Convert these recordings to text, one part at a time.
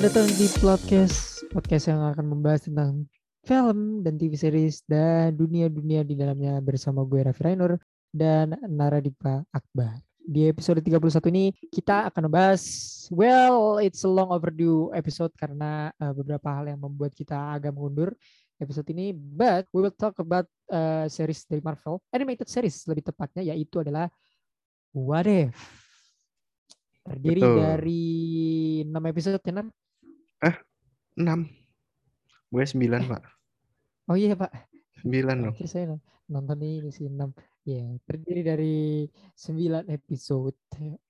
Selamat datang di podcast podcast yang akan membahas tentang film dan TV series dan dunia-dunia di dalamnya bersama gue Raffi Rainur dan Naradipa Akbar. Di episode 31 ini kita akan membahas well it's a long overdue episode karena uh, beberapa hal yang membuat kita agak mundur episode ini but we will talk about uh, series dari Marvel animated series lebih tepatnya yaitu adalah What If terdiri Betul. dari 6 episode ya Nar? 6. Gue 9, Pak. Oh iya Pak 9 loh. Akhir saya no- nonton ini sih 6 ya terdiri dari 9 episode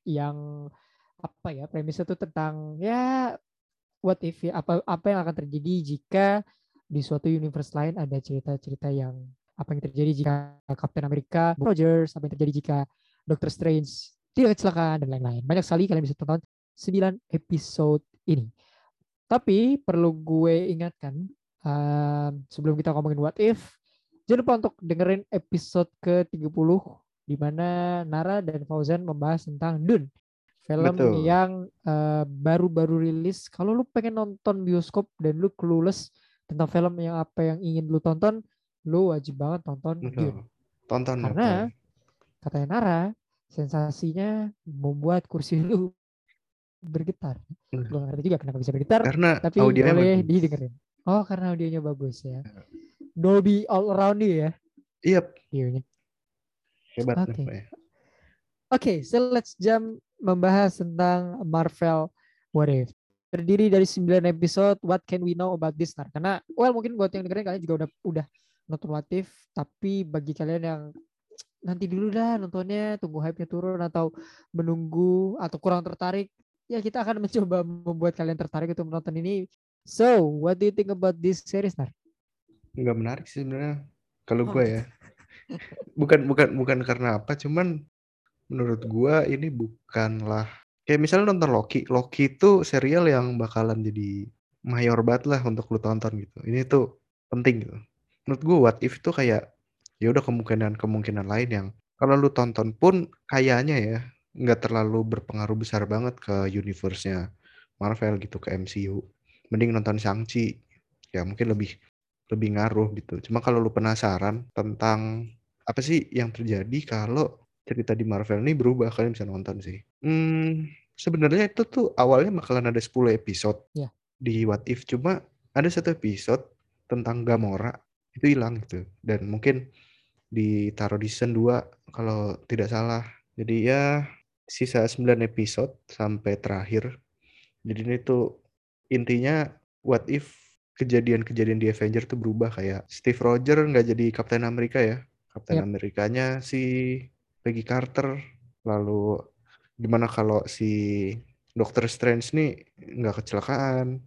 yang apa ya premisnya tuh tentang ya what if ya apa apa yang akan terjadi jika di suatu universe lain ada cerita-cerita yang apa yang terjadi jika Captain America Rogers apa yang terjadi jika Doctor Strange tidak kecelakaan dan lain-lain banyak sekali kalian bisa tonton 9 episode ini tapi perlu gue ingatkan um, sebelum kita ngomongin what if Jangan lupa untuk dengerin episode ke-30 di mana Nara dan Fauzan membahas tentang Dune. Film Betul. yang eh, baru-baru rilis. Kalau lu pengen nonton bioskop dan lu clueless tentang film yang apa yang ingin lu tonton, lu wajib banget nonton Dune. Betul. Tonton Karena betul. katanya Nara, sensasinya membuat kursi lu bergetar. Hmm. Gue ngerti juga kenapa bisa bergetar, Karena tapi audionya boleh bagus. didengerin. Oh, karena audionya bagus ya. Dolby all around you ya Iya, audionya. hebat Oke. Ya. Oke, so let's jump membahas tentang Marvel What If. Terdiri dari 9 episode, what can we know about this? Nar? Karena, well mungkin buat yang dengerin kalian juga udah udah nonton What If, tapi bagi kalian yang nanti dulu dah nontonnya, tunggu hype-nya turun atau menunggu atau kurang tertarik, ya kita akan mencoba membuat kalian tertarik untuk menonton ini. So, what do you think about this series, Nar? Nggak menarik sih sebenarnya. Kalau Oh. gue ya. Bukan bukan bukan karena apa, cuman menurut gua ini bukanlah kayak misalnya nonton Loki. Loki itu serial yang bakalan jadi mayor banget lah untuk lu tonton gitu. Ini tuh penting gitu. Menurut gua What If itu kayak ya udah kemungkinan-kemungkinan lain yang kalau lu tonton pun kayaknya ya nggak terlalu berpengaruh besar banget ke universe-nya Marvel gitu ke MCU. Mending nonton Shang-Chi. Ya mungkin lebih lebih ngaruh gitu. Cuma kalau lu penasaran tentang apa sih yang terjadi kalau cerita di Marvel ini berubah, kalian bisa nonton sih. Hmm, sebenarnya itu tuh awalnya bakalan ada 10 episode Ya. di What If. Cuma ada satu episode tentang Gamora itu hilang gitu. Dan mungkin ditaruh di season 2 kalau tidak salah. Jadi ya sisa 9 episode sampai terakhir. Jadi ini tuh intinya what if kejadian-kejadian di Avenger tuh berubah kayak Steve Rogers nggak jadi Kapten Amerika ya. Kapten Yap. Amerikanya si Peggy Carter. Lalu gimana kalau si Doctor Strange nih nggak kecelakaan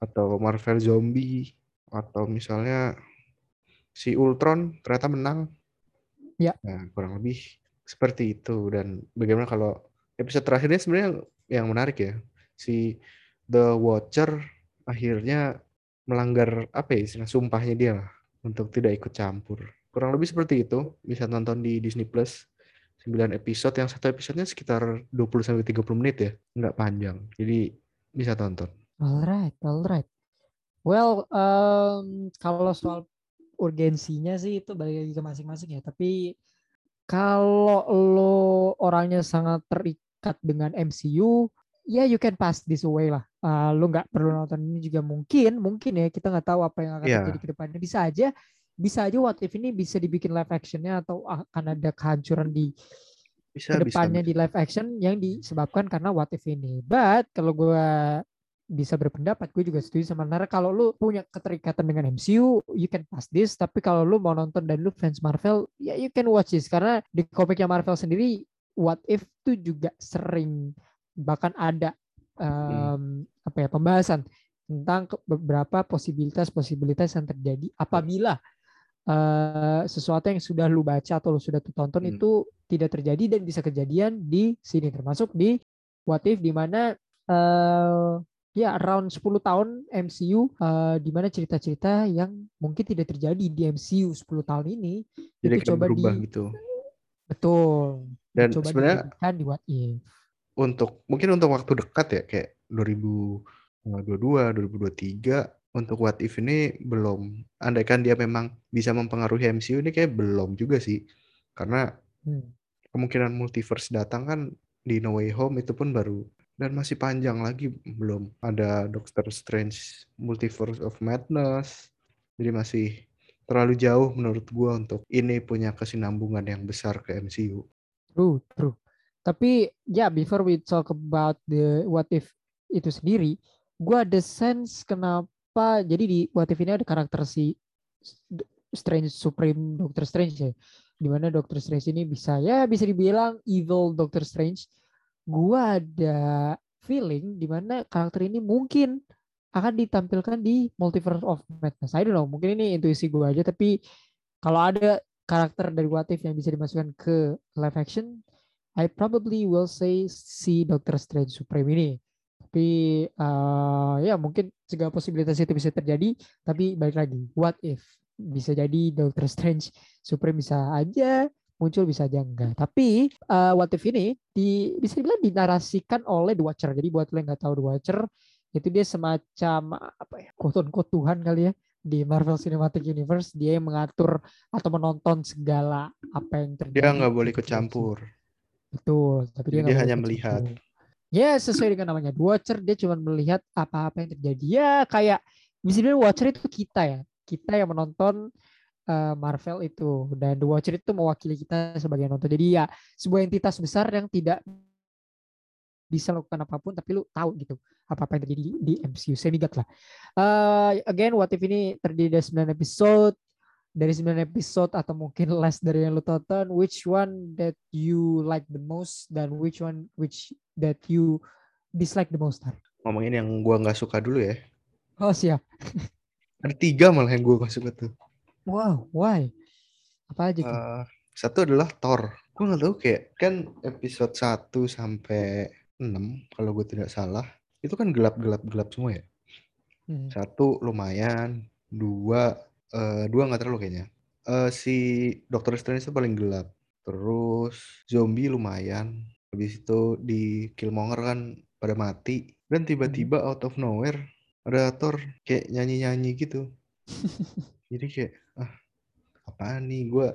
atau Marvel zombie atau misalnya si Ultron ternyata menang. Ya. Nah, kurang lebih seperti itu dan bagaimana kalau episode terakhirnya sebenarnya yang menarik ya. Si The Watcher akhirnya melanggar apa ya sumpahnya dia lah untuk tidak ikut campur. Kurang lebih seperti itu. Bisa nonton di Disney Plus 9 episode yang satu episodenya sekitar 20 sampai 30 menit ya, nggak panjang. Jadi bisa tonton. Alright, alright. Well, em, kalau soal urgensinya sih itu balik lagi ke masing-masing ya. Tapi kalau lo orangnya sangat terikat dengan MCU, ya you can pass this away lah. Eh, lo nggak perlu nonton ini juga mungkin, mungkin ya kita nggak tahu apa yang akan Iya. terjadi ke depannya. Bisa aja, bisa aja What If ini bisa dibikin live actionnya atau akan ada kehancuran di Bisa bisa. ke depannya bisa. di live action yang disebabkan karena what if ini. But kalau gue bisa berpendapat, gue juga setuju sama Nara. Kalau lu punya keterikatan dengan MCU, you can pass this. Tapi kalau lu mau nonton dan lu fans Marvel, ya you can watch this. Karena di komiknya Marvel sendiri, what if tuh juga sering bahkan ada em, apa ya pembahasan tentang beberapa posibilitas-posibilitas yang terjadi apabila eh, sesuatu yang sudah lu baca atau lu sudah tuh tonton Hmm. itu tidak terjadi dan bisa kejadian di sini termasuk di What If di mana eh ya around 10 tahun MCU eh, di mana cerita-cerita yang mungkin tidak terjadi di MCU 10 tahun ini Jadi itu coba berubah di gitu. betul Dan coba sebenarnya di What If untuk mungkin untuk waktu dekat ya kayak 22, 2023 untuk What If ini belum. Andaikan dia memang bisa mempengaruhi MCU ini kayak belum juga sih. Karena Hmm. kemungkinan multiverse datang kan di No Way Home itu pun baru dan masih panjang lagi belum ada Doctor Strange Multiverse of Madness. Jadi masih terlalu jauh menurut gua untuk ini punya kesinambungan yang besar ke MCU. True, true. Tapi ya before we talk about the what if itu sendiri, gua ada sense kenapa jadi di what if ini ada karakter si Strange Supreme Doctor Strange ya. Di mana Doctor Strange ini bisa ya bisa dibilang evil Doctor Strange. Gua ada feeling di mana karakter ini mungkin akan ditampilkan di Multiverse of Madness. I don't know, mungkin ini intuisi gue aja, tapi kalau ada karakter dari What If yang bisa dimasukkan ke live action, I probably will say si Doctor Strange Supreme ini. Tapi uh, ya mungkin segala posibilitas itu bisa terjadi, tapi balik lagi, what if bisa jadi Doctor Strange Supreme bisa aja muncul bisa aja enggak. Tapi uh, what if ini di, bisa dibilang dinarasikan oleh The Watcher. Jadi buat lo yang nggak tahu The Watcher, itu dia semacam apa ya quote unquote Tuhan kali ya di Marvel Cinematic Universe. Dia yang mengatur atau menonton segala apa yang terjadi. Dia nggak boleh ikut campur. Betul tapi dia, dia hanya melihat. campur. ya sesuai dengan namanya. The Watcher dia cuma melihat apa-apa yang terjadi. Ya kayak misalnya Watcher itu kita ya. Kita yang menonton uh, Marvel itu. Dan The Watcher itu mewakili kita sebagai nonton. Jadi ya sebuah entitas besar yang tidak bisa lakukan apa pun tapi lu tahu gitu apa-apa yang terjadi di, MCU semigat lah. Uh, again what if ini terdiri dari 9 episode dari 9 episode atau mungkin less dari yang lu tonton which one that you like the most dan which one which that you dislike the most ngomongin yang gua nggak suka dulu ya. Oh siap. Ada tiga malah yang gua nggak suka tuh wow why? Apa aja tuh? Uh, satu adalah Thor. Gue nggak tahu kayak kan episode 1 sampai 6 kalau gue tidak salah itu kan gelap gelap gelap semua ya? Hmm. satu lumayan. Dua uh, dua nggak terlalu kayaknya. Uh, si Dokter Strange itu paling gelap. Terus zombie lumayan. Habis itu di Killmonger kan pada mati dan tiba-tiba hmm. out of nowhere ada Thor kayak nyanyi-nyanyi gitu jadi kayak ah apa nih? Gue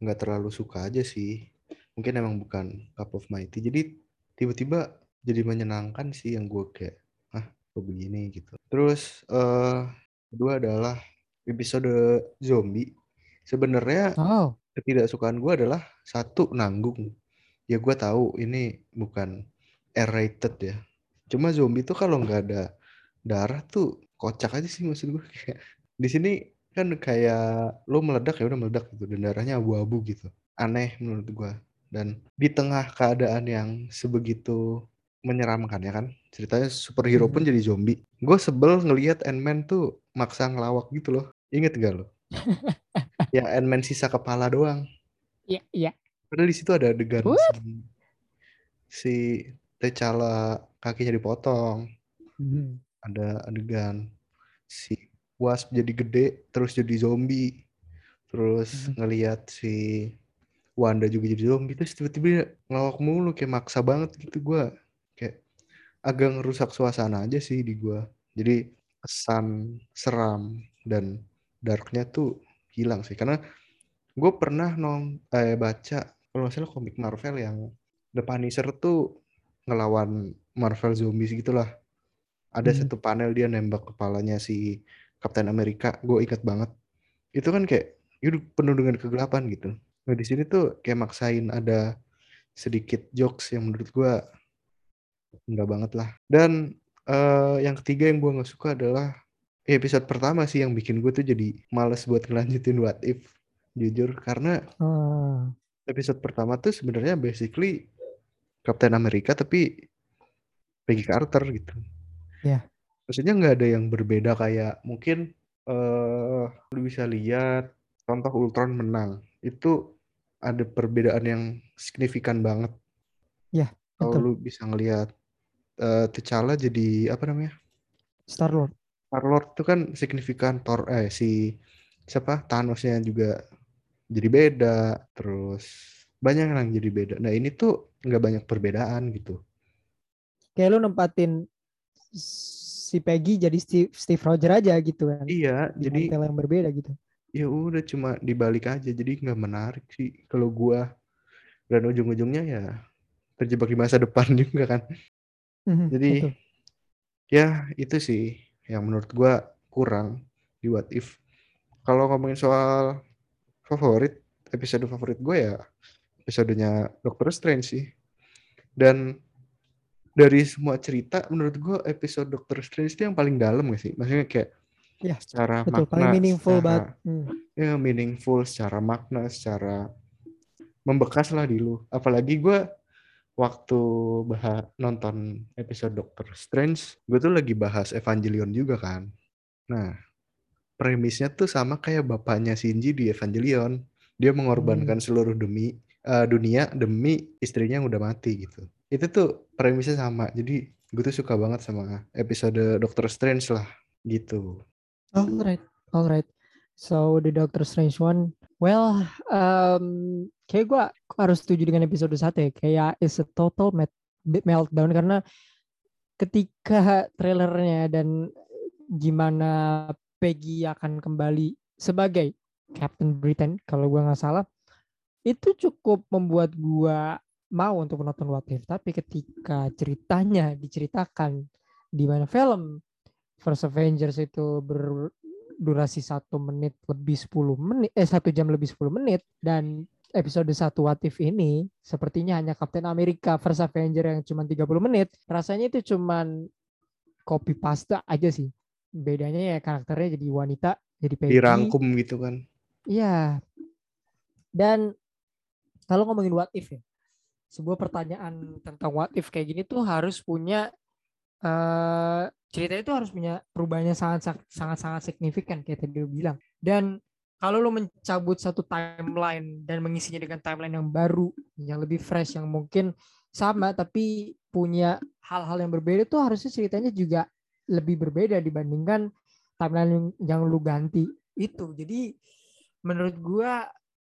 nggak terlalu suka aja sih. Mungkin emang bukan cup of my tea. Jadi tiba-tiba jadi menyenangkan sih yang gue kayak ah kok begini? Gitu. Terus uh, kedua adalah episode zombie. Sebenarnya oh. ketidaksukaan gue adalah satu nanggung. Ya gue tahu ini bukan R rated ya. Cuma zombie tuh kalau nggak ada darah tuh kocak aja sih maksud gue kayak di sini kan kayak lo meledak ya udah meledak gitu. Dan darahnya abu-abu gitu. Aneh menurut gue dan di tengah keadaan yang sebegitu menyeramkan ya kan? Ceritanya superhero pun hmm. jadi zombie. Gue sebel ngelihat Ant-Man tuh maksa ngelawak gitu loh. Inget gak lo? Yang Ant-Man sisa kepala doang. Iya iya. Padahal di situ ada adegan si, si T'Challa kakinya dipotong. Hmm. ada adegan si Wasp jadi gede terus jadi zombie. Terus hmm. ngelihat si Wanda juga jadi zombie terus tiba-tiba ngelawak mulu kayak maksa banget gitu gue kayak agak ngerusak suasana aja sih di gue jadi kesan seram dan darknya tuh hilang sih. Karena gue pernah nong eh, baca kalau nggak salah komik Marvel yang The Punisher tuh ngelawan Marvel zombies gitulah. Ada hmm. satu panel dia nembak kepalanya si Captain America gue ingat banget itu kan kayak itu penuh dengan kegelapan gitu Nah di sini tuh kayak maksain ada sedikit jokes yang menurut gue enggak banget lah. Dan uh, yang ketiga yang gue nggak suka adalah episode pertama sih yang bikin gue tuh jadi males buat ngelanjutin What If jujur karena uh. episode pertama tuh sebenarnya basically Captain America tapi Peggy Carter gitu. Ya. Yeah. Maksudnya nggak ada yang berbeda kayak mungkin uh, lu bisa lihat contoh Ultron menang itu ada perbedaan yang signifikan banget. Ya. Kalau lu bisa ngelihat uh, T'Challa jadi apa namanya? Star Lord. Star Lord itu kan signifikan Thor eh si siapa Thanosnya juga jadi beda terus banyak yang jadi beda. Nah ini tuh nggak banyak perbedaan gitu. Kayak lu nempatin si Peggy jadi Steve, Steve Roger aja gitu kan. Iya, Di jadi mantel yang berbeda gitu. ya udah cuma dibalik aja jadi nggak menarik sih kalau gua dan ujung-ujungnya ya terjebak di masa depan juga kan Mhm, jadi betul. ya itu sih yang menurut gua kurang di What If kalau ngomongin soal favorit episode favorit gue ya episodenya Doctor Strange sih dan dari semua cerita menurut gua episode Doctor Strange itu yang paling dalam gak sih? Maksudnya kayak Iya, secara Betul, makna paling meaningful secara banget. Hmm. ya meaningful secara makna secara membekas lah di lu. Apalagi gue waktu bahas nonton episode Doctor Strange gue tuh lagi bahas Evangelion juga kan. Nah premisnya tuh sama kayak bapaknya Shinji di Evangelion. Dia mengorbankan seluruh demi eh, dunia demi istrinya yang udah mati gitu itu tuh premisnya sama jadi gue tuh suka banget sama episode Doctor Strange lah gitu Alright, alright. So the Doctor Strange one, well, um, kayak gue harus setuju dengan episode satu ya. Kayak is a total meltdown karena ketika trailernya dan gimana Peggy akan kembali sebagai Captain Britain kalau gue nggak salah, itu cukup membuat gue mau untuk menonton What If. Tapi ketika ceritanya diceritakan di mana film First Avengers itu berdurasi satu menit lebih 10 menit eh satu jam lebih 10 menit dan episode satu What If ini sepertinya hanya Captain America First Avenger yang cuma 30 menit rasanya itu cuman copy paste aja sih bedanya ya karakternya jadi wanita jadi Peggy dirangkum gitu kan Iya. Dan kalau ngomongin what if ya, sebuah pertanyaan tentang what if kayak gini tuh harus punya eh cerita itu harus punya perubahannya sangat sangat sangat signifikan kayak tadi lu bilang. Dan kalau lu mencabut satu timeline dan mengisinya dengan timeline yang baru, yang lebih fresh, yang mungkin sama tapi punya hal-hal yang berbeda tuh harusnya ceritanya juga lebih berbeda dibandingkan timeline yang lu ganti itu. Jadi menurut gua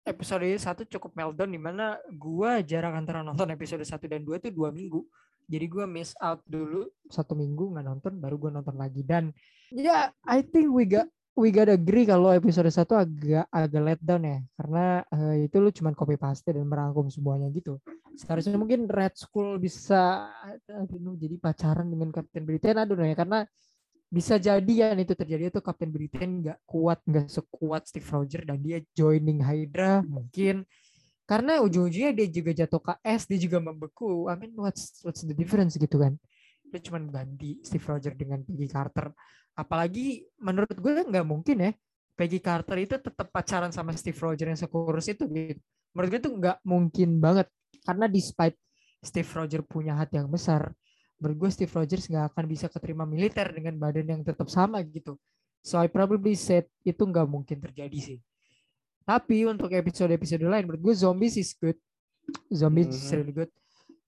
episode satu cukup meltdown di mana gua jarak antara nonton episode 1 dan 2 itu dua minggu. Jadi gua miss out dulu satu minggu nggak nonton, baru gua nonton lagi dan ya I think we got we got agree kalau episode satu agak agak let down ya karena eh, itu lu cuman copy paste dan merangkum semuanya gitu. Seharusnya mungkin Red Skull bisa aduh, jadi pacaran dengan Captain Britain aduh ya karena bisa jadi ya itu terjadi itu Captain Britain nggak kuat nggak sekuat Steve Rogers dan dia joining Hydra mungkin. Karena ujung-ujungnya dia juga jatuh ke es dia juga membeku. I mean what's what's the difference gitu kan? Dia cuma ganti Steve Rogers dengan Peggy Carter. Apalagi menurut gue nggak mungkin ya Peggy Carter itu tetap pacaran sama Steve Rogers yang sekurus itu gitu. Menurut gue itu nggak mungkin banget. Karena despite Steve Rogers punya hati yang besar menurut gue Steve Rogers nggak akan bisa keterima militer dengan badan yang tetap sama gitu. So I probably said itu nggak mungkin terjadi sih. Tapi untuk episode-episode lain menurut gue Zombies is good. Zombies is Mhm. really good.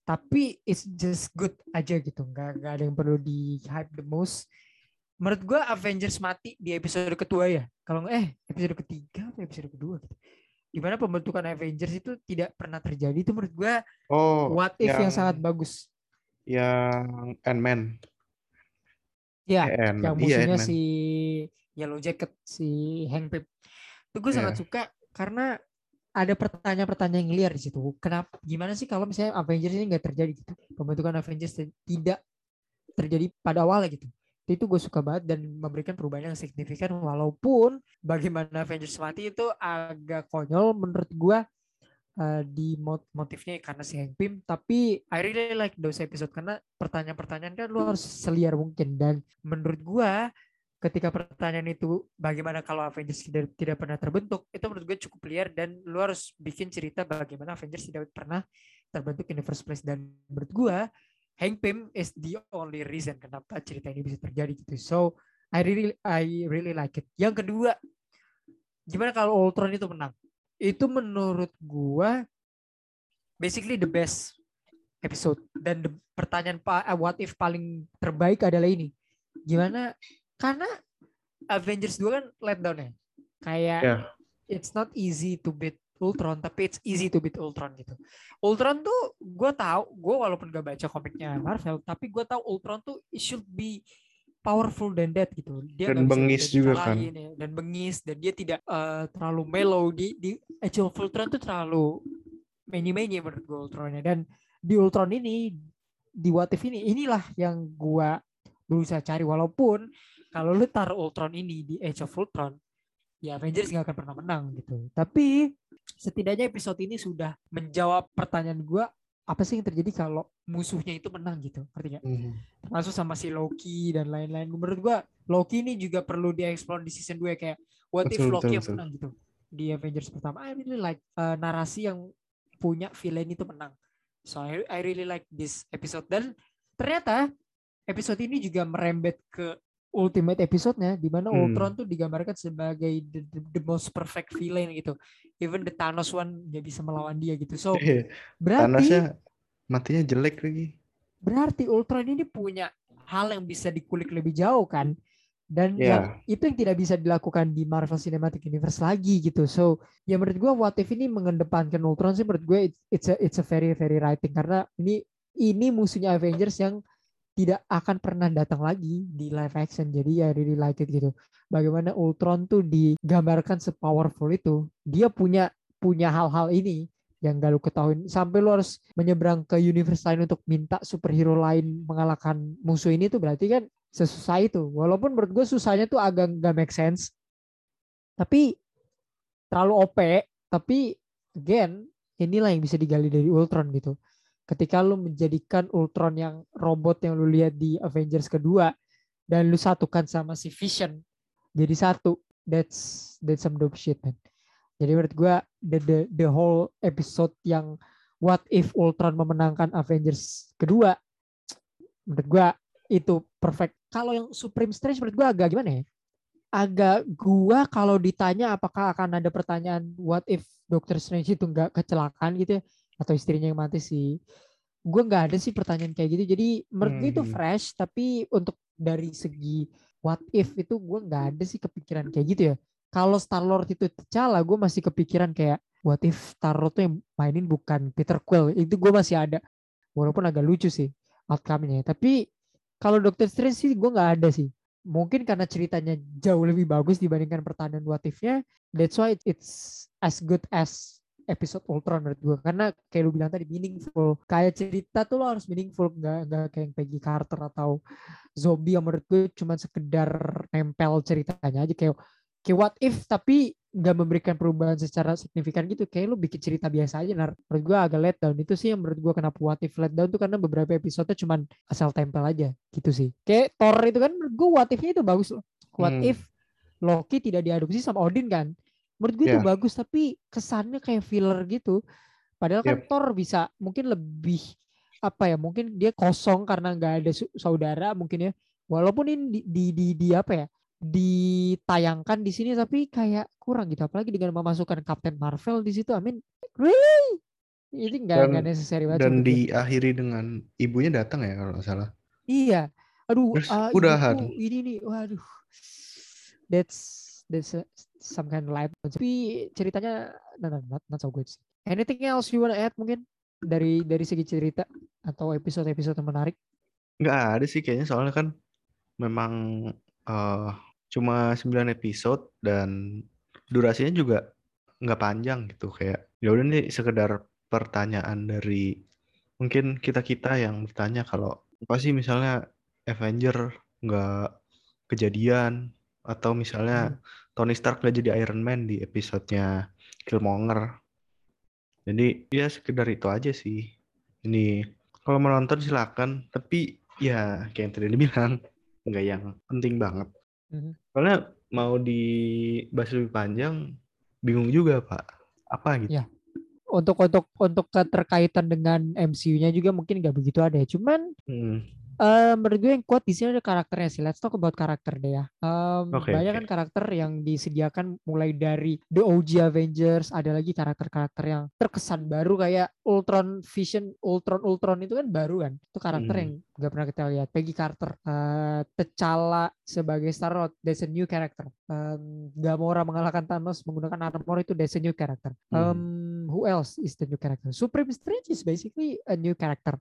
Tapi it's just good aja gitu. Nggak, nggak ada yang perlu di hype the most. Menurut gue Avengers mati di episode kedua ya. Kalau nggak- eh episode ketiga atau episode kedua gitu. Di mana pembentukan Avengers itu tidak pernah terjadi itu menurut gue oh what if yang yang- sangat bagus. Yang Ant-Man. Ya, yang Iya, musuhnya Ant-Man. si Yellow Jacket si Hank Pym. Itu gue sangat Iya. suka karena ada pertanyaan-pertanyaan yang liar di situ. Kenapa gimana sih kalau misalnya Avengers ini nggak terjadi gitu? Pembentukan Avengers tidak terjadi pada awalnya gitu. Itu gue suka banget dan memberikan perubahan yang signifikan walaupun bagaimana Avengers mati itu agak konyol menurut gue eh, di mot- motifnya karena si Hank Pym tapi I really like those episode karena pertanyaan-pertanyaan kan lu harus seliar mungkin. Dan menurut gua ketika pertanyaan itu bagaimana kalau Avengers tidak, tidak pernah terbentuk itu menurut gue cukup liar dan lu harus bikin cerita bagaimana Avengers tidak pernah terbentuk in the first place. Dan menurut gua Hank Pym is the only reason kenapa cerita ini bisa terjadi gitu. So I really I really like it. Yang kedua gimana kalau Ultron itu menang itu menurut gua basically the best episode. Dan the pertanyaan pa- uh, what if paling terbaik adalah ini. Gimana? Karena Avengers 2 kan let down ya. Kayak Ya. it's not easy to beat Ultron tapi it's easy to beat Ultron gitu. Ultron tuh gue tahu gue walaupun gak baca komiknya Marvel tapi gue tahu Ultron tuh it should be powerful than that gitu. Dia Dan bengis juga kan. ya. Dan bengis dan dia tidak eh, terlalu mellow di di Age of Ultron tuh terlalu many-many menurut gue Ultronnya dan di Ultron ini di What If ini inilah yang gua berusaha cari walaupun kalau lu taruh Ultron ini di Age of Ultron ya Avengers nggak akan pernah menang gitu. Tapi setidaknya episode ini sudah menjawab pertanyaan gua apa sih yang terjadi kalau musuhnya itu menang gitu. Artinya Hmm. termasuk sama si Loki dan lain-lain. Menurut gua Loki ini juga perlu dieksplor di season 2 kayak what if Betul, Loki betul, yang betul. menang gitu. Di Avengers pertama I really like uh, narasi yang punya villain itu menang. So I, I really like this episode dan ternyata episode ini juga merembet ke ultimate episode-nya di mana Hmm. Ultron tuh digambarkan sebagai the, the, the most perfect villain gitu. Even the Thanos one nggak bisa melawan dia gitu. So Iya, berarti Thanosnya matinya jelek lagi. berarti Ultron ini punya hal yang bisa dikulik lebih jauh kan dan Iya. yang itu yang tidak bisa dilakukan di Marvel Cinematic Universe lagi gitu so ya menurut gue What If ini mengedepankan Ultron sih menurut gue it's, it's a it's a very very writing karena ini ini musuhnya Avengers yang tidak akan pernah datang lagi di live action. Jadi ya really like it gitu. Bagaimana Ultron tuh digambarkan sepowerful itu. Dia punya punya hal-hal ini yang gak lu ketahui sampai lu harus menyeberang ke universe lain untuk minta superhero lain mengalahkan musuh ini tuh berarti kan sesusah itu. Walaupun menurut gue susahnya tuh agak gak make sense. Tapi terlalu OP tapi again inilah yang bisa digali dari Ultron gitu ketika lu menjadikan Ultron yang robot yang lu lihat di Avengers kedua dan lu satukan sama si Vision jadi satu. That's that's some dope shit man. Jadi menurut gua the the the whole episode yang what if Ultron memenangkan Avengers kedua menurut gua itu perfect. Kalau yang Supreme Strange menurut gua agak gimana ya? Agak gua kalau ditanya apakah akan ada pertanyaan what if Doctor Strange itu nggak kecelakaan gitu ya atau istrinya yang mati sih. Gue nggak ada sih pertanyaan kayak gitu. Jadi menurut gue itu Hmm. fresh tapi untuk dari segi what if itu gue nggak ada sih kepikiran kayak gitu ya. Kalau Star Lord itu T'Challa gue masih kepikiran kayak what if Star Lord tuh yang mainin bukan Peter Quill. Itu gue masih ada. Walaupun agak lucu sih outcome-nya. Tapi kalau Doctor Strange sih gue nggak ada sih. Mungkin karena ceritanya jauh lebih bagus dibandingkan pertanyaan what if-nya that's why it's as good as episode Ultron menurut gue karena kayak lu bilang tadi meaningful. Kayak cerita tuh lo harus meaningful nggak nggak kayak yang Peggy Carter atau zombie yang menurut gue cuma sekedar nempel ceritanya aja. Kayak kayak what if tapi nggak memberikan perubahan secara signifikan gitu. Kayak lu bikin cerita biasa aja nah, menurut gue agak let down. Itu sih yang menurut gue kenapa what if let down tuh karena beberapa episode cuman asal tempel aja. Gitu sih. Kayak Thor itu kan menurut gue what if-nya itu bagus loh. What Hmm. if Loki tidak diadopsi sama Odin kan menurut gue itu Iya. bagus tapi kesannya kayak filler gitu padahal kan Yep. Thor bisa mungkin lebih apa ya mungkin dia kosong karena nggak ada saudara mungkin ya walaupun ini di di, di, di apa ya ditayangkan di sini tapi kayak kurang gitu apalagi dengan memasukkan Captain Marvel di situ amin really ini nggak nggak necessary banget Dan diakhiri dengan ibunya datang ya kalau nggak salah. Iya. Aduh, Terus ah, udahan. ibuku ini nih, waduh. That's that's a- some kind of light. Tapi ceritanya no, no, not, not so good. sih. Anything else you wanna add mungkin dari dari segi cerita atau episode-episode yang menarik? Nggak ada sih kayaknya soalnya kan memang eh, cuma 9 episode dan durasinya juga nggak panjang gitu kayak ya udah nih sekedar pertanyaan dari mungkin kita-kita yang bertanya kalau apa sih misalnya Avenger nggak kejadian atau misalnya Tony Stark nggak jadi Iron Man di episodenya Killmonger. Jadi ya sekedar itu aja sih. Ini kalau mau nonton silakan, tapi ya kayak yang tadi dibilang nggak yang penting banget. Mhm. Soalnya mau dibahas lebih panjang, bingung juga pak. Apa gitu? Ya. Untuk untuk untuk keterkaitan dengan MCU-nya juga mungkin nggak begitu ada ya. Cuman Hmm, eh menurut gue yang kuat di sini ada karakternya sih. Let's talk about karakter deh ya. Em, Oke, banyak oke. kan karakter yang disediakan mulai dari The OG Avengers, ada lagi karakter-karakter yang terkesan baru kayak Ultron Vision, Ultron Ultron itu kan baru kan. Itu karakter Hmm. yang nggak pernah kita lihat. Peggy Carter, eh T'Challa sebagai Star Lord, that's a new character. Em, Gamora mengalahkan Thanos menggunakan armor itu that's a new character. Hmm. Who else is the new character? Supreme Strange is basically a new character.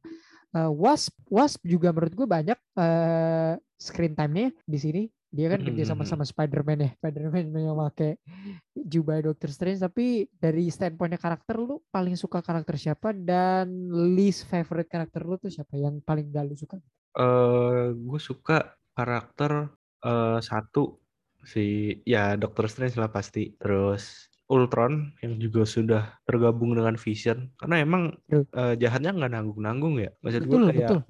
Uh, Wasp Wasp juga menurut gue banyak uh, screen time-nya di sini. Dia kan kerja sama sama Spider-Man ya. Spider-Man yang pakai jubah Doctor Strange. Tapi dari standpointnya karakter lu paling suka karakter siapa? Dan least favorite karakter lu tuh siapa? Yang paling gak lu suka? Eh uh, gue suka karakter uh, satu si ya Doctor Strange lah pasti. Terus Ultron yang juga sudah tergabung dengan Vision. Karena emang uh, jahatnya nggak nanggung-nanggung ya? Maksud gue kayak betul.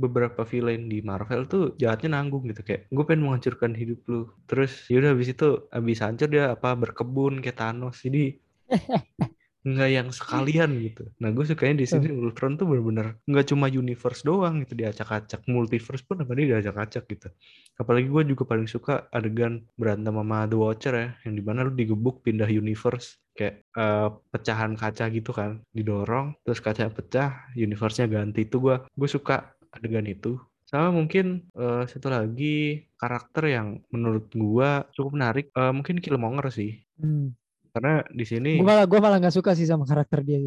beberapa villain di Marvel tuh jahatnya nanggung gitu. Kayak gue pengen menghancurkan hidup lu. Terus yaudah habis itu habis hancur dia apa berkebun kayak Thanos. Jadi nggak yang sekalian gitu. Nah gue sukanya di sini Ultron tuh bener-bener nggak cuma universe doang gitu diacak-acak, multiverse pun apa dia diacak-acak gitu. Apalagi gue juga paling suka adegan berantem sama The Watcher ya, yang di mana lu digebuk pindah universe kayak uh, pecahan kaca gitu kan, didorong terus kaca pecah, universe-nya ganti itu gue gue suka adegan itu sama mungkin uh, satu lagi karakter yang menurut gua cukup menarik uh, mungkin Killmonger sih hmm. Karena di sini gua malah gua malah nggak suka sih sama karakter dia.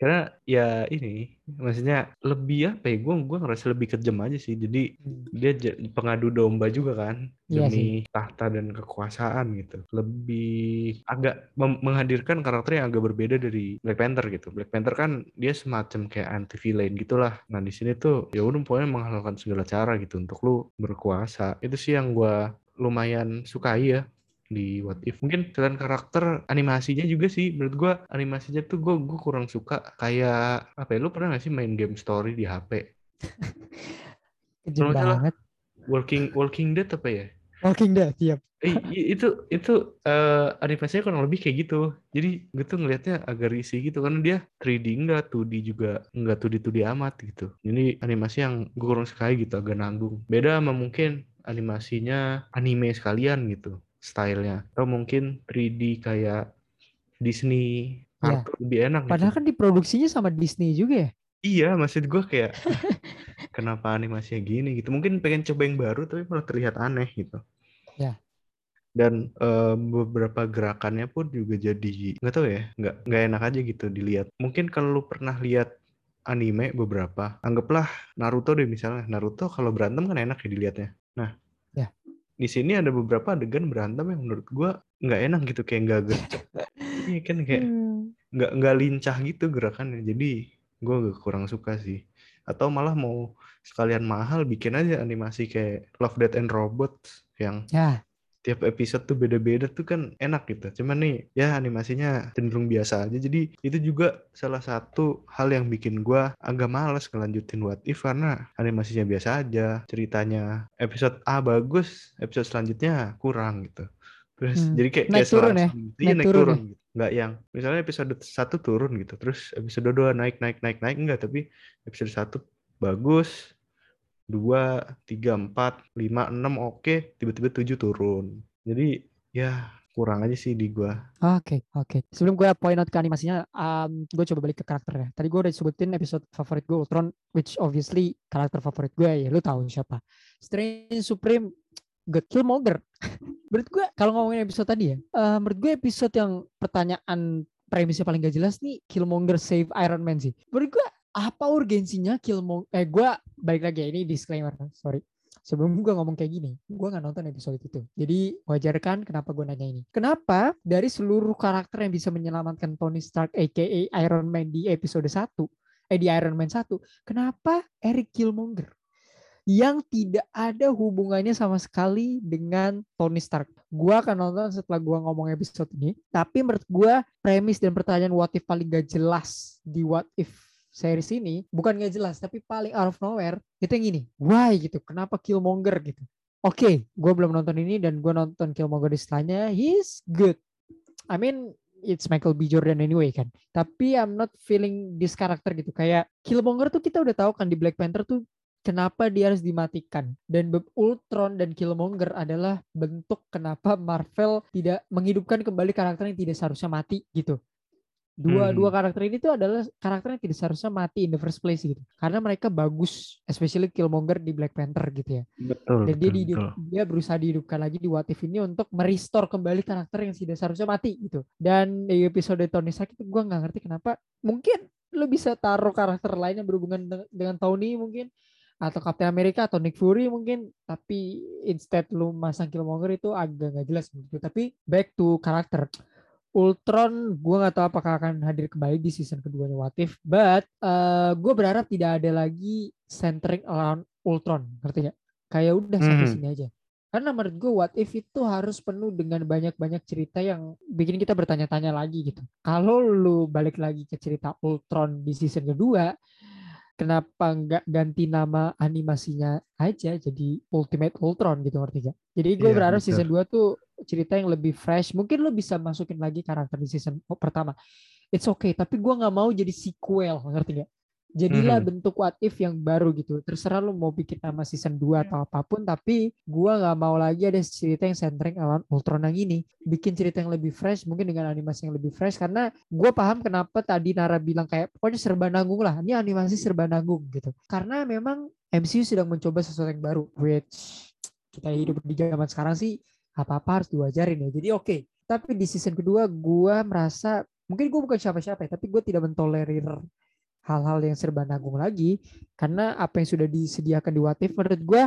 Karena ya ini maksudnya lebih apa ya gue gue ngerasa lebih kejam aja sih. Jadi hmm. dia pengadu domba juga kan iya demi sih. tahta dan kekuasaan gitu. Lebih agak menghadirkan karakter yang agak berbeda dari Black Panther gitu. Black Panther kan dia semacam kayak anti villain gitulah. Nah di sini tuh ya udah pokoknya menghalalkan segala cara gitu untuk lu berkuasa. Itu sih yang gue lumayan sukai ya di What If. Mungkin selain karakter animasinya juga sih menurut gua animasinya tuh gua gua kurang suka kayak apa ya lu pernah gak sih main game story di HP? Kejam banget. Walking Walking Dead apa ya? Walking Dead, tiap. Eh, itu itu uh, animasinya kurang lebih kayak gitu. Jadi gue tuh ngelihatnya agak risih gitu karena dia 3D enggak, 2D juga enggak 2D 2D amat gitu. Ini animasi yang gue kurang sekali gitu, agak nanggung. Beda sama mungkin animasinya anime sekalian gitu stylenya. Atau mungkin 3D kayak Disney ya. lebih enak gitu. padahal gitu. kan diproduksinya sama Disney juga ya? Iya maksud gue kayak kenapa animasinya gini gitu. Mungkin pengen coba yang baru tapi malah terlihat aneh gitu. Ya. Dan uh, beberapa gerakannya pun juga jadi nggak tahu ya nggak nggak enak aja gitu dilihat. Mungkin kalau lu pernah lihat anime beberapa anggaplah Naruto deh misalnya. Naruto kalau berantem kan enak ya dilihatnya. Nah di sini ada beberapa adegan berantem yang menurut gue nggak enak gitu kayak nggak gercep iya kan kayak hmm. nggak hmm. nggak lincah gitu gerakannya jadi gue agak kurang suka sih atau malah mau sekalian mahal bikin aja animasi kayak Love Death and Robots yang ya tiap episode tuh beda-beda tuh kan enak gitu. Cuman nih ya animasinya cenderung biasa aja. Jadi itu juga salah satu hal yang bikin gue agak males ngelanjutin What If karena animasinya biasa aja. Ceritanya episode A bagus, episode selanjutnya kurang gitu. Terus hmm. jadi kayak naik kayak turun ya? Iya naik, naik turun, turun gitu. Nggak yang misalnya episode satu turun gitu. Terus episode dua naik naik naik naik enggak tapi episode satu bagus, dua, tiga, empat, lima, enam oke, tiba-tiba tujuh turun. Jadi ya kurang aja sih di gua. Oke, okay, oke. Okay. Sebelum gue point out ke animasinya, um, gue coba balik ke karakternya. Tadi gue udah sebutin episode favorit gue Ultron, which obviously karakter favorit gue ya, lu tahu siapa. Strange Supreme, good Killmonger. menurut gue kalau ngomongin episode tadi ya, uh, menurut gue episode yang pertanyaan premisnya paling gak jelas nih Killmonger save Iron Man sih. Menurut gue apa urgensinya Killmonger? Eh gue balik lagi ya, ini disclaimer, sorry. Sebelum gue ngomong kayak gini, gue nggak nonton episode itu. Jadi wajar kan kenapa gue nanya ini. Kenapa dari seluruh karakter yang bisa menyelamatkan Tony Stark aka Iron Man di episode 1, eh di Iron Man 1, kenapa Eric Killmonger? Yang tidak ada hubungannya sama sekali dengan Tony Stark. Gue akan nonton setelah gue ngomong episode ini. Tapi menurut gue premis dan pertanyaan what if paling gak jelas di what if series ini bukan nggak jelas tapi paling out of nowhere itu yang ini why? gitu kenapa Killmonger? gitu. Oke okay, gue belum nonton ini dan gue nonton Killmonger di setelahnya he's good. I mean it's Michael B. Jordan anyway kan tapi I'm not feeling this character gitu. Kayak Killmonger tuh kita udah tahu kan di Black Panther tuh kenapa dia harus dimatikan. Dan Ultron dan Killmonger adalah bentuk kenapa Marvel tidak menghidupkan kembali karakter yang tidak seharusnya mati gitu dua hmm. dua karakter ini tuh adalah karakter yang tidak seharusnya mati in the first place gitu. Karena mereka bagus especially Killmonger di Black Panther gitu ya. Betul, dan betul, dia dihidup, dia berusaha dihidupkan lagi di What If ini untuk merestore kembali karakter yang tidak seharusnya mati gitu. Dan di episode Tony Stark itu gue nggak ngerti kenapa mungkin lu bisa taruh karakter lain yang berhubungan dengan, dengan Tony mungkin atau Captain America atau Nick Fury mungkin tapi instead lu masang Killmonger itu agak nggak jelas gue. tapi back to karakter Ultron gue nggak tahu apakah akan hadir kembali di season keduanya What If but uh, gue berharap tidak ada lagi centering around Ultron ngerti gak? kayak udah sampai Hmm. sini aja karena menurut gue What If itu harus penuh dengan banyak-banyak cerita yang bikin kita bertanya-tanya lagi gitu kalau lu balik lagi ke cerita Ultron di season kedua kenapa nggak ganti nama animasinya aja jadi Ultimate Ultron gitu ngerti gak? Jadi gue Iya, berharap betul. season 2 tuh cerita yang lebih fresh. Mungkin lo bisa masukin lagi karakter di season pertama. It's okay, tapi gue nggak mau jadi sequel, ngerti gak? Jadilah Mhm. bentuk what if yang baru gitu. Terserah lo mau bikin nama season 2 atau apa pun, tapi gue nggak mau lagi ada cerita yang centering around Ultron yang ini. Bikin cerita yang lebih fresh, mungkin dengan animasi yang lebih fresh. Karena gue paham kenapa tadi Nara bilang kayak pokoknya serba nanggung lah. Ini animasi serba nanggung gitu. Karena memang MCU sedang mencoba sesuatu yang baru, which kita hidup di zaman sekarang sih apa-apa harus diwajarin ya. Jadi oke. Tapi di season kedua gue merasa mungkin gue bukan siapa-siapa ya, tapi gue tidak mentolerir hal-hal yang serba nanggung lagi karena apa yang sudah disediakan di What If menurut gue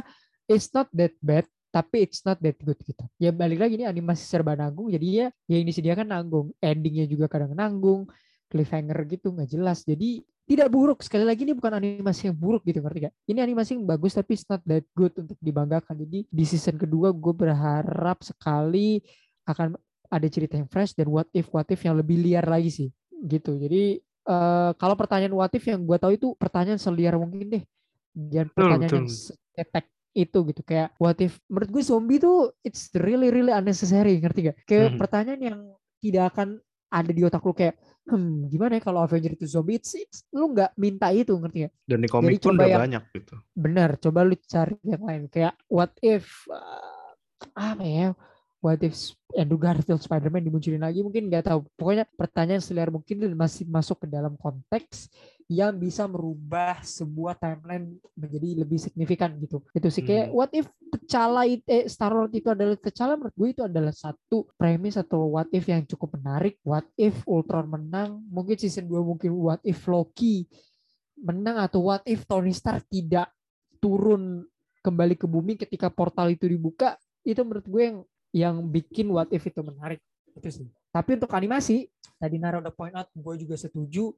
it's not that bad tapi it's not that good gitu. Ya balik lagi ini animasi serba nanggung jadi ya yang disediakan nanggung, endingnya juga kadang nanggung, cliffhanger gitu nggak jelas. Jadi tidak buruk sekali lagi ini bukan animasi yang buruk gitu ngerti gak? Ini animasi yang bagus tapi it's not that good untuk dibanggakan. Jadi di season kedua gue berharap sekali akan ada cerita yang fresh dan what if what if yang lebih liar lagi sih gitu. Jadi eh, kalau pertanyaan what if yang gue tahu itu pertanyaan seliar mungkin deh. Dan Betul, pertanyaan yang betul. setek itu gitu kayak what if menurut gue zombie tuh it's really really unnecessary ngerti gak? Kayak Mhm. pertanyaan yang tidak akan ada di otak lu kayak hmm gimana ya kalau Avenger itu zombie it's, it's- lu nggak minta itu ngerti gak? Dan di komik pun coba udah yang- banyak gitu. Benar, coba lu cari yang lain kayak what if uh, apa ya? What if Andrew Garfield Spider-Man dimunculin lagi mungkin nggak tahu. Pokoknya pertanyaan seliar mungkin dan masih masuk ke dalam konteks yang bisa merubah sebuah timeline menjadi lebih signifikan gitu. Itu sih kayak Hmm. what if T'Challa it- eh, Star Lord itu adalah T'Challa menurut gue itu adalah satu premis atau what if yang cukup menarik. What if Ultron menang? Mungkin season 2 mungkin what if Loki menang atau what if Tony Stark tidak turun kembali ke bumi ketika portal itu dibuka itu menurut gue yang yang bikin what if itu menarik. Itu sih. Tapi untuk animasi tadi Nara udah point out gue juga setuju.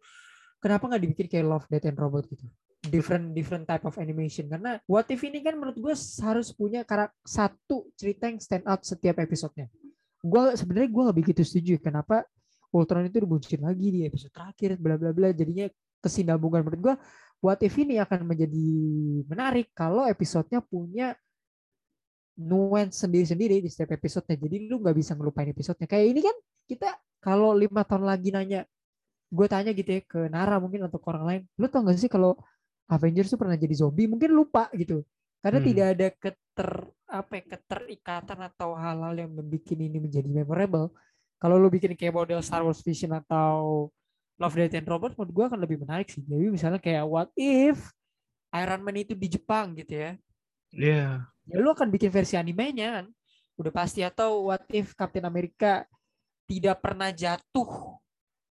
Kenapa nggak dibikin kayak Love Death and Robot gitu? Different different type of animation. Karena what if ini kan menurut gue harus punya karak satu cerita yang stand out setiap episodenya. Gue sebenarnya gue lebih begitu setuju kenapa Ultron itu dimunculin lagi di episode terakhir bla bla bla. Jadinya kesinambungan menurut gue what if ini akan menjadi menarik kalau episodenya punya nuance sendiri-sendiri di setiap episodenya. Jadi lu nggak bisa ngelupain episodenya. Kayak ini kan kita kalau lima tahun lagi nanya, gue tanya gitu ya ke Nara mungkin atau ke orang lain, lu tau gak sih kalau Avengers tuh pernah jadi zombie? Mungkin lupa gitu. Karena Hmm. tidak ada keter apa ya, keterikatan atau hal-hal yang membuat ini menjadi memorable. Kalau lu bikin kayak model Star Wars Vision atau Love Death and Robots menurut gue akan lebih menarik sih. Jadi misalnya kayak what if Iron Man itu di Jepang gitu ya. Iya. Ya lu akan bikin versi animenya kan. Udah pasti atau what if Captain America tidak pernah jatuh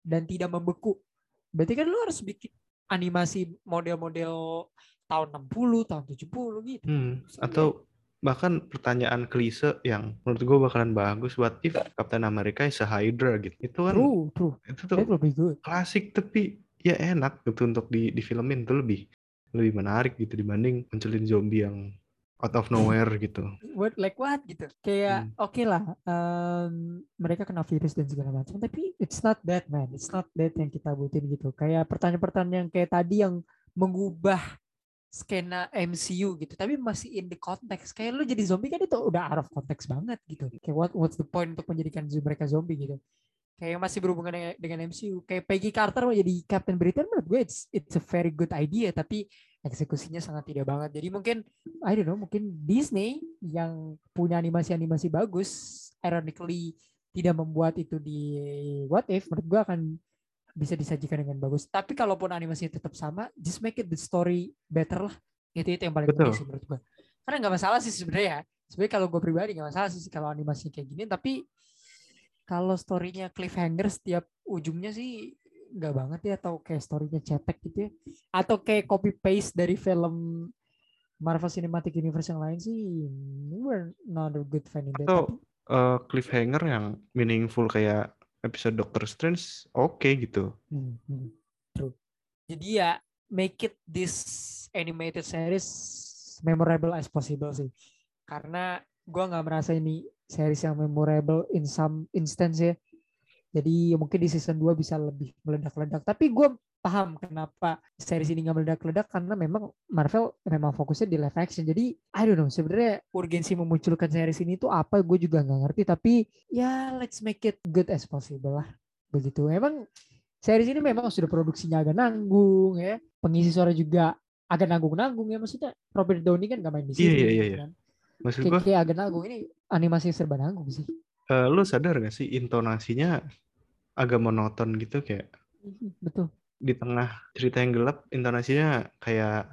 dan tidak membeku. Berarti kan lu harus bikin animasi model-model tahun 60, tahun 70 gitu. Hmm. Atau bahkan pertanyaan klise yang menurut gue bakalan bagus what if Captain America is a Hydra gitu. Itu kan True, true. itu tuh klasik tapi ya enak gitu untuk di di filmin tuh lebih lebih menarik gitu dibanding munculin zombie yang out of nowhere gitu. What like what gitu. Kayak Hmm. oke lah em, mereka kena virus dan segala macam tapi it's not that man. It's not that yang kita butuhin gitu. Kayak pertanyaan-pertanyaan yang kayak tadi yang mengubah skena MCU gitu tapi masih in the context kayak lu jadi zombie kan itu udah out of context banget gitu kayak what what's the point untuk menjadikan mereka zombie gitu kayak masih berhubungan dengan, dengan MCU kayak Peggy Carter mau jadi Captain Britain menurut gue it's it's a very good idea tapi eksekusinya sangat tidak banget. Jadi mungkin I don't know mungkin Disney yang punya animasi-animasi bagus ironically tidak membuat itu di What If menurut gue akan bisa disajikan dengan bagus. Tapi kalaupun animasinya tetap sama just make it the story better lah. Itu itu yang paling penting sih menurut gue karena nggak masalah sih sebenarnya ya. Sebenarnya kalau gue pribadi nggak masalah sih kalau animasinya kayak gini. Tapi kalau storynya cliffhanger setiap ujungnya sih nggak banget ya atau kayak storynya cetek gitu ya atau kayak copy paste dari film Marvel Cinematic Universe yang lain sih we're not a good fan in that. Atau uh, cliffhanger yang meaningful kayak episode Doctor Strange oke okay, gitu. Hmm, hmm, true. Jadi ya make it this animated series memorable as possible sih. Karena gua nggak merasa ini series yang memorable in some instance ya. Jadi mungkin di season 2 bisa lebih meledak-ledak. Tapi gue paham kenapa series ini nggak meledak-ledak karena memang Marvel memang fokusnya di live action. Jadi I don't know sebenarnya urgensi memunculkan series ini tuh apa gue juga nggak ngerti. Tapi ya let's make it good as possible lah. Begitu. Emang series ini memang sudah produksinya agak nanggung ya. Pengisi suara juga agak nanggung-nanggung ya maksudnya Robert Downey kan gak main di iya, sini. Iya iya iya. Kan? Maksud gue kayak agak nanggung ini animasi serba nanggung sih. Uh, lu sadar gak sih intonasinya agak monoton gitu kayak mhm, betul. di tengah cerita yang gelap intonasinya kayak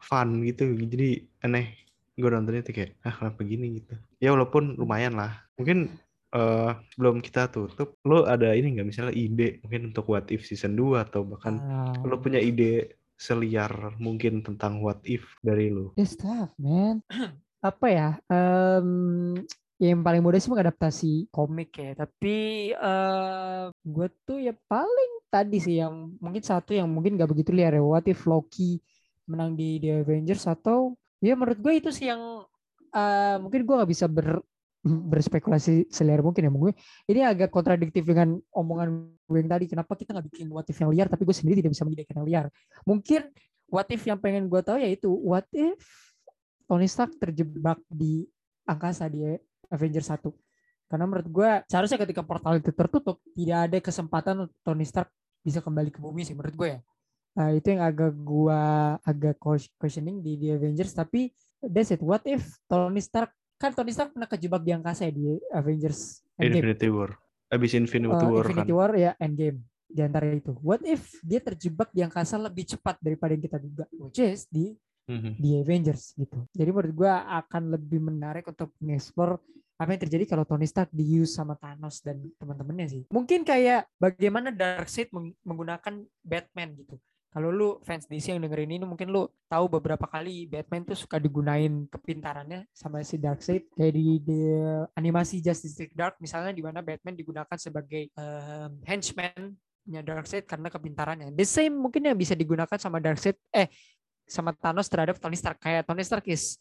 fun gitu. Jadi aneh gue nontonnya tuh kayak ah kenapa begini gitu. Ya walaupun lumayan lah. Mungkin uh, belum kita tutup lo ada ini nggak misalnya ide mungkin untuk what if season 2 atau bahkan uh, lo punya ide seliar mungkin tentang what if dari lo this stuff man. Apa ya? Um, yang paling mudah sih mengadaptasi komik ya. Tapi uh, eh, gue tuh ya paling tadi sih yang mungkin satu yang mungkin gak begitu liar ya what if Loki menang di The Avengers? Atau ya menurut gue itu sih yang uh, mungkin gue gak bisa ber berspekulasi seliar mungkin ya mungkin ini agak kontradiktif dengan omongan gue yang tadi. Kenapa kita nggak bikin what if yang liar tapi gue sendiri tidak bisa menyediakan yang liar? Mungkin what if yang pengen gue tahu yaitu what if Tony Stark terjebak di angkasa dia Avengers 1. Karena menurut gue seharusnya ketika portal itu tertutup tidak ada kesempatan Tony Stark bisa kembali ke bumi sih menurut gue ya. Nah, itu yang agak gue agak questioning di, di Avengers tapi that's it. What if Tony Stark kan Tony Stark pernah kejebak di angkasa ya di Avengers Endgame. Infinity War. Abis Infinity uh, War Infinity kan. War ya Endgame di antara itu. What if dia terjebak di angkasa lebih cepat daripada yang kita duga, which is di mm-hmm. di Avengers gitu. Jadi menurut gue akan lebih menarik untuk mengeksplor apa yang terjadi kalau Tony Stark diuse sama Thanos dan teman-temannya sih. Mungkin kayak bagaimana Darkseid menggunakan Batman gitu. Kalau lu fans DC yang dengerin ini mungkin lu tahu beberapa kali Batman tuh suka digunain kepintarannya sama si Darkseid kayak di, di animasi Justice League Dark misalnya di mana Batman digunakan sebagai um, henchman nya Darkseid karena kepintarannya. The same mungkin yang bisa digunakan sama Darkseid eh sama Thanos terhadap Tony Stark. Kayak Tony Stark is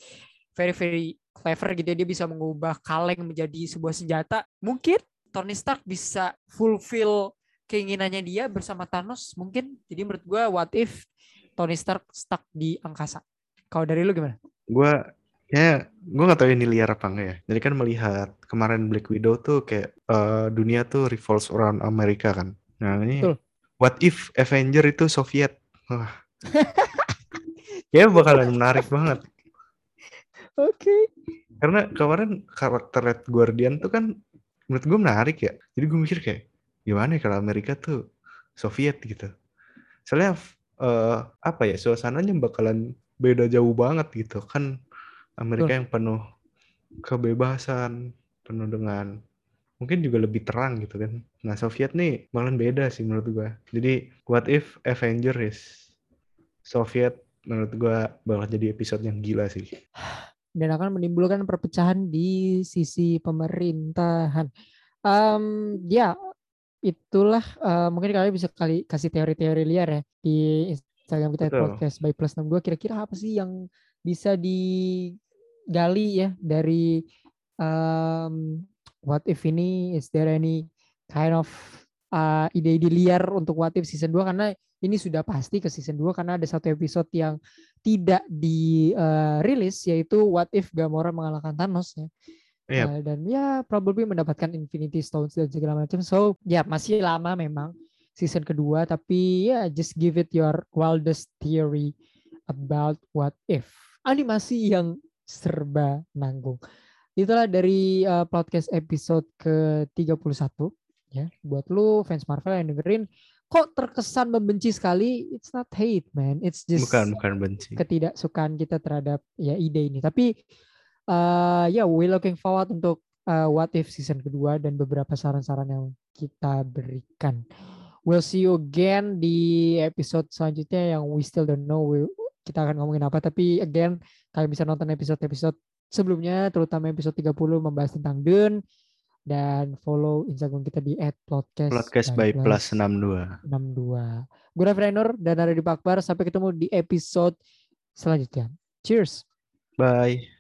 very very clever gitu ya. dia bisa mengubah kaleng menjadi sebuah senjata. Mungkin Tony Stark bisa fulfill keinginannya dia bersama Thanos mungkin. Jadi menurut gue what if Tony Stark stuck di angkasa? Kalau dari lu gimana? Gue ya gue gak tahu ini liar apa enggak ya. Jadi kan melihat kemarin Black Widow tuh kayak uh, dunia tuh revolves around Amerika kan. Nah ini Betul. what if Avenger itu Soviet? Wah ya bakalan menarik banget Oke. Okay. Karena kemarin karakter Red Guardian tuh kan menurut gue menarik ya. Jadi gue mikir kayak gimana ya kalau Amerika tuh Soviet gitu. Soalnya uh, apa ya suasananya bakalan beda jauh banget gitu kan Amerika yang penuh kebebasan, penuh dengan mungkin juga lebih terang gitu kan. Nah Soviet nih bakalan beda sih menurut gue. Jadi what if Avenger is Soviet menurut gue bakal jadi episode yang gila sih. dan akan menimbulkan perpecahan di sisi pemerintahan. Um, ya, itulah uh, mungkin kalian bisa kali kasih teori-teori liar ya di Instagram kita Betul. podcast by plus 62 kira-kira apa sih yang bisa digali ya dari um, what if ini is there any kind of uh, ide-ide liar untuk what if season 2 karena ini sudah pasti ke season 2 karena ada satu episode yang tidak dirilis uh, yaitu What If Gamora mengalahkan Thanos ya. Yep. Uh, dan ya probably mendapatkan Infinity Stones dan segala macam. So ya masih lama memang season kedua tapi ya just give it your wildest theory about what if. Animasi yang serba nanggung. Itulah dari uh, podcast episode ke-31 ya. Buat lu fans Marvel yang dengerin kok terkesan membenci sekali? It's not hate man. It's just bukan bukan benci. ketidaksukaan kita terhadap ya ide ini. Tapi uh, ya yeah, we looking forward untuk uh, what if season kedua dan beberapa saran-saran yang kita berikan. We'll see you again di episode selanjutnya yang we still don't know we, kita akan ngomongin apa. Tapi again, kalian bisa nonton episode-episode sebelumnya, terutama episode 30 membahas tentang Dune dan follow Instagram kita di @podcast Podcast by Plus 62. 62. Gue Raffi Rainur dan ada di Pakbar. Sampai ketemu di episode selanjutnya. Cheers. Bye.